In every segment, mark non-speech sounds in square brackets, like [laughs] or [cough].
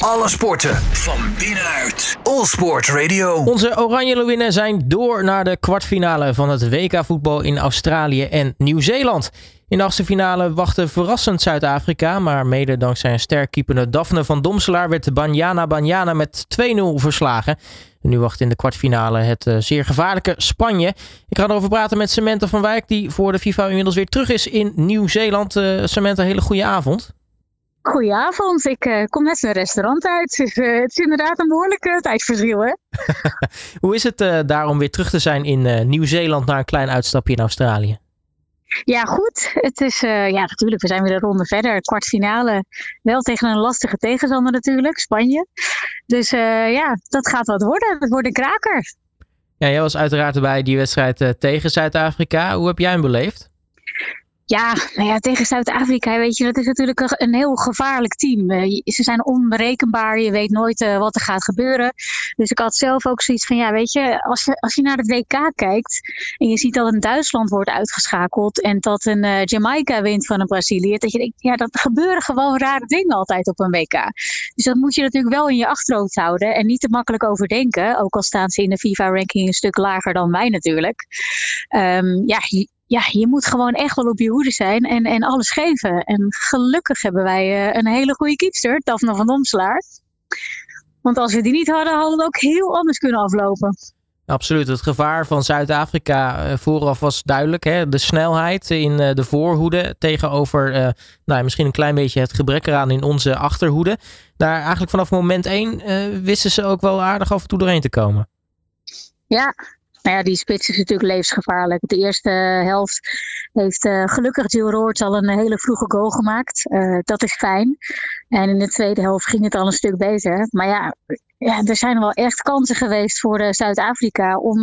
Alle sporten van binnenuit. All Sport Radio. Onze Oranje zijn door naar de kwartfinale van het WK voetbal in Australië en Nieuw-Zeeland. In de achtste finale wachtte verrassend Zuid-Afrika, maar mede dankzij een sterk keepende Daphne van Domselaar werd Banyana Banyana met 2-0 verslagen. En nu wacht in de kwartfinale het uh, zeer gevaarlijke Spanje. Ik ga erover praten met Samantha van Wijk, die voor de FIFA inmiddels weer terug is in Nieuw-Zeeland. Uh, Samantha, hele goede avond. Goedenavond, ik uh, kom net een restaurant uit. Dus, [laughs] uh, het is inderdaad een behoorlijke tijdverschil, hè? [laughs] Hoe is het uh, daar om weer terug te zijn in Nieuw-Zeeland na een klein uitstapje in Australië? Ja, goed. Het is, ja, natuurlijk, we zijn weer een ronde verder. Kwartfinale, wel tegen een lastige tegenstander natuurlijk, Spanje. Dus ja, dat gaat wat worden. Het wordt een kraker. Ja, jij was uiteraard erbij die wedstrijd tegen Zuid-Afrika. Hoe heb jij hem beleefd? Ja, nou ja, tegen Zuid-Afrika, weet je, dat is natuurlijk een heel gevaarlijk team. Uh, ze zijn onberekenbaar, je weet nooit uh, wat er gaat gebeuren. Dus ik had zelf ook zoiets van, ja, weet je, als je, als je naar het WK kijkt en je ziet dat een Duitsland wordt uitgeschakeld en dat een uh, Jamaica wint van een Brazilië, dat je denkt, ja, dat gebeuren gewoon rare dingen altijd op een WK. Dus dat moet je natuurlijk wel in je achterhoofd houden en niet te makkelijk overdenken, ook al staan ze in de FIFA-ranking een stuk lager dan wij natuurlijk. Um, ja, ja, je moet gewoon echt wel op je hoede zijn en, en alles geven. En gelukkig hebben wij uh, een hele goede keepster, Daphne van Domslaar. Want als we die niet hadden, hadden we ook heel anders kunnen aflopen. Absoluut. Het gevaar van Zuid-Afrika uh, vooraf was duidelijk. Hè? De snelheid in uh, de voorhoede tegenover nou, misschien een klein beetje het gebrek eraan in onze achterhoede. Daar eigenlijk vanaf moment één wisten ze ook wel aardig af en toe doorheen te komen. Ja, nou ja, die spits is natuurlijk levensgevaarlijk. De eerste helft heeft uh, gelukkig Jill Roorts al een hele vroege goal gemaakt. Uh, dat is fijn. En in de tweede helft ging het al een stuk beter. Maar ja, ja er zijn wel echt kansen geweest voor uh, Zuid-Afrika om,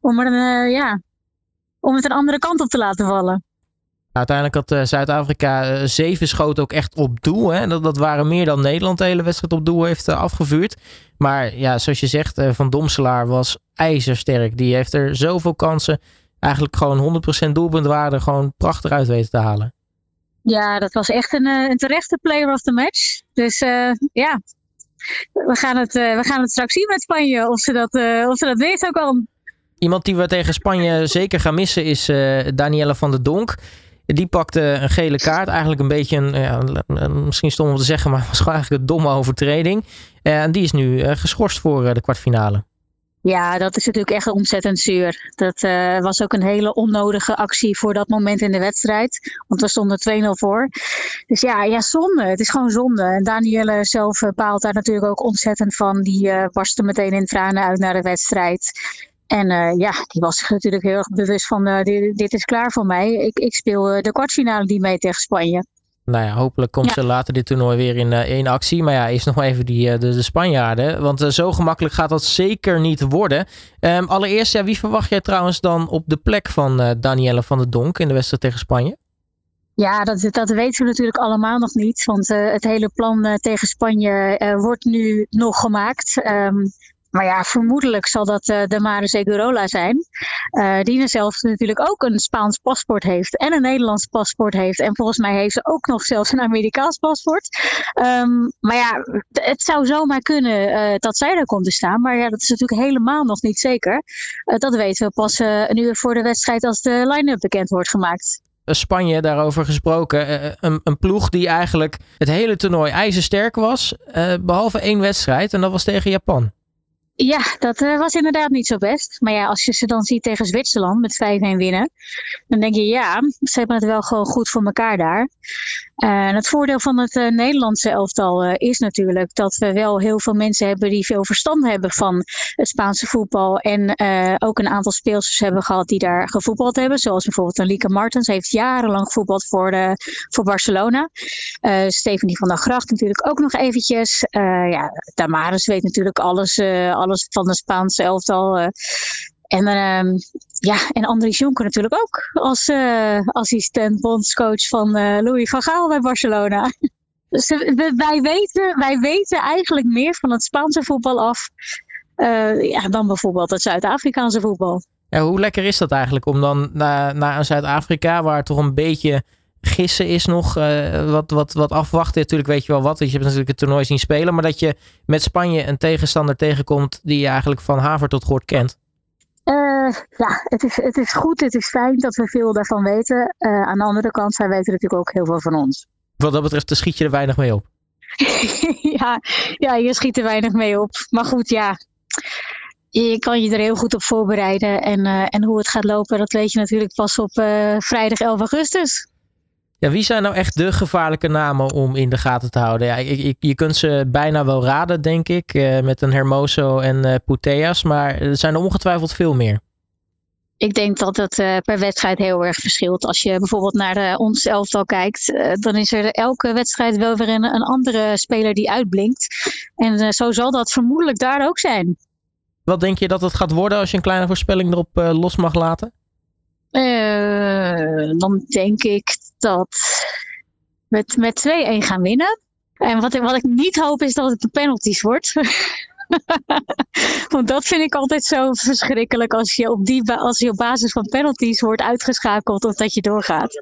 om, er ja, om het een andere kant op te laten vallen. Uiteindelijk had uh, Zuid-Afrika uh, zeven schoten ook echt op doel. Hè? Dat, dat waren meer dan Nederland de hele wedstrijd op doel heeft uh, afgevuurd. Maar ja, zoals je zegt, Van Domselaar was ijzersterk. Die heeft er zoveel kansen, eigenlijk gewoon 100% doelpuntwaarde, gewoon prachtig uit weten te halen. Ja, dat was echt een, een terechte player of the match. Dus ja, we gaan, het, we gaan het straks zien met Spanje of ze dat, of ze dat weet ook al. Iemand die we tegen Spanje zeker gaan missen is Danielle van der Donk. Die pakte een gele kaart. Eigenlijk een beetje een, ja, misschien stom om te zeggen, maar was eigenlijk een domme overtreding. En die is nu geschorst voor de kwartfinale. Ja, dat is natuurlijk echt ontzettend zuur. Dat uh, was ook een hele onnodige actie voor dat moment in de wedstrijd. Want we stonden 2-0 voor. Dus ja, ja, zonde. Het is gewoon zonde. En Danielle zelf paalt daar natuurlijk ook ontzettend van. Die uh, barstte meteen in tranen uit naar de wedstrijd. En uh, ja, die was zich natuurlijk heel erg bewust van uh, dit, dit, is klaar voor mij. Ik, ik speel uh, de kwartfinale die mee tegen Spanje. Nou ja, hopelijk komt ja. ze later dit toernooi weer in, in actie. Maar ja, is [laughs] nog even die, de, de Spanjaarden. Want zo gemakkelijk gaat dat zeker niet worden. Um, allereerst, ja, wie verwacht jij trouwens dan op de plek van Danielle van der Donk in de wedstrijd tegen Spanje? Ja, dat, dat weten we natuurlijk allemaal nog niet. Want het hele plan tegen Spanje wordt nu nog gemaakt. Um, maar ja, vermoedelijk zal dat uh, de Mare Segurola zijn. Uh, die zelf natuurlijk ook een Spaans paspoort heeft en een Nederlands paspoort heeft. En volgens mij heeft ze ook nog zelfs een Amerikaans paspoort. Um, maar ja, het zou zomaar kunnen uh, dat zij daar komt te staan. Maar ja, dat is natuurlijk helemaal nog niet zeker. dat weten we pas een uur voor de wedstrijd als de line-up bekend wordt gemaakt. Spanje daarover gesproken. Een, een, ploeg die eigenlijk het hele toernooi ijzersterk was. behalve één wedstrijd en dat was tegen Japan. Ja, dat uh, was inderdaad niet zo best. Maar ja, als je ze dan ziet tegen Zwitserland met 5-1 winnen, dan denk je ja, ze hebben het wel gewoon goed voor elkaar daar. Uh, en het voordeel van het uh, Nederlandse elftal is natuurlijk dat we wel heel veel mensen hebben die veel verstand hebben van het Spaanse voetbal. En ook een aantal speelsters hebben gehad die daar gevoetbald hebben. Zoals bijvoorbeeld een Lieke Martens, heeft jarenlang gevoetbald voor, de, voor Barcelona. Stephanie van der Gracht natuurlijk ook nog eventjes. ja, Damaris weet natuurlijk alles alles van de Spaanse elftal. En, uh, ja, en Andries Jonker natuurlijk ook als uh, assistent bondscoach van uh, Louis van Gaal bij Barcelona. [laughs] Dus wij, weten, wij weten eigenlijk meer van het Spaanse voetbal af ja, dan bijvoorbeeld het Zuid-Afrikaanse voetbal. Hoe lekker is dat eigenlijk om dan naar, naar Zuid-Afrika, waar toch een beetje gissen is nog. wat, wat, wat afwachten. Natuurlijk weet je wel wat. Je hebt natuurlijk het toernooi zien spelen. Maar dat je met Spanje een tegenstander tegenkomt die je eigenlijk van haver tot gort kent. Ja, het is, het is goed. Het is fijn dat we veel daarvan weten. aan de andere kant, zij weten natuurlijk ook heel veel van ons. Wat dat betreft, schiet je er weinig mee op. [laughs] ja, ja, je schiet er weinig mee op. Maar goed, ja. Je kan je er heel goed op voorbereiden. En, uh, en hoe het gaat lopen, dat weet je natuurlijk pas op vrijdag 11 augustus. Ja, wie zijn nou echt de gevaarlijke namen om in de gaten te houden? Ja, je, je kunt ze bijna wel raden, denk ik. Uh, met een Hermoso en uh, Puteas. Maar er zijn er ongetwijfeld veel meer. Ik denk dat het uh, per wedstrijd heel erg verschilt. Als je bijvoorbeeld naar uh, ons elftal kijkt, uh, dan is er elke wedstrijd wel weer een, een andere speler die uitblinkt. En zo zal dat vermoedelijk daar ook zijn. Wat denk je dat het gaat worden als je een kleine voorspelling erop los mag laten? dan denk ik dat we met 2-1 gaan winnen. En wat ik, wat ik niet hoop is dat het de penalties wordt. [laughs] Want dat vind ik altijd zo verschrikkelijk als je, op die als je op basis van penalties wordt uitgeschakeld of dat je doorgaat.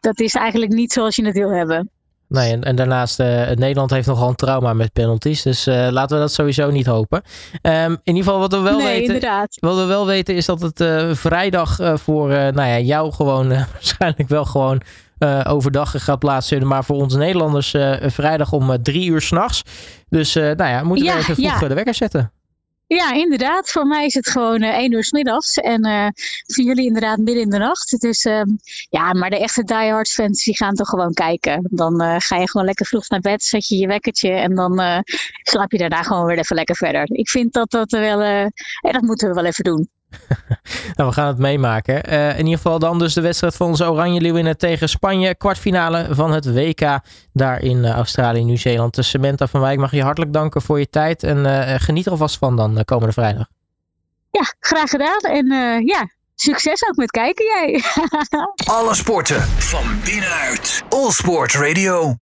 Dat is eigenlijk niet zoals je het wil hebben. Nee, en, en daarnaast, uh, Nederland heeft nogal een trauma met penalties. Dus uh, laten we dat sowieso niet hopen. Um, in ieder geval, wat we wel nee, weten. Inderdaad. Wat we wel weten is dat het uh, vrijdag voor nou ja, jou gewoon [laughs] waarschijnlijk wel gewoon overdag gaat plaatsvinden. Maar voor ons Nederlanders vrijdag om drie uur s'nachts. Dus nou ja, moeten we ja, even vroeg ja. de wekker zetten. Ja, inderdaad. Voor mij is het gewoon uh, één uur s middags. En uh, voor jullie inderdaad midden in de nacht. Dus ja, maar de echte diehard fans die gaan toch gewoon kijken. Dan eh, ga je gewoon lekker vroeg naar bed, zet je je wekkertje en dan slaap je daarna gewoon weer even lekker verder. Ik vind dat dat wel, en dat moeten we wel even doen. [laughs] nou, we gaan het meemaken. Uh, in ieder geval dan dus de wedstrijd van onze Oranje Leeuwinnen tegen Spanje. Kwartfinale van het WK daar in uh, Australië Nieuw-Zeeland. De Samantha van Wijk mag je hartelijk danken voor je tijd. En uh, geniet er alvast van dan komende vrijdag. Ja, graag gedaan. En ja, succes ook met kijken jij. [laughs] Alle sporten van binnenuit. All Sport Radio.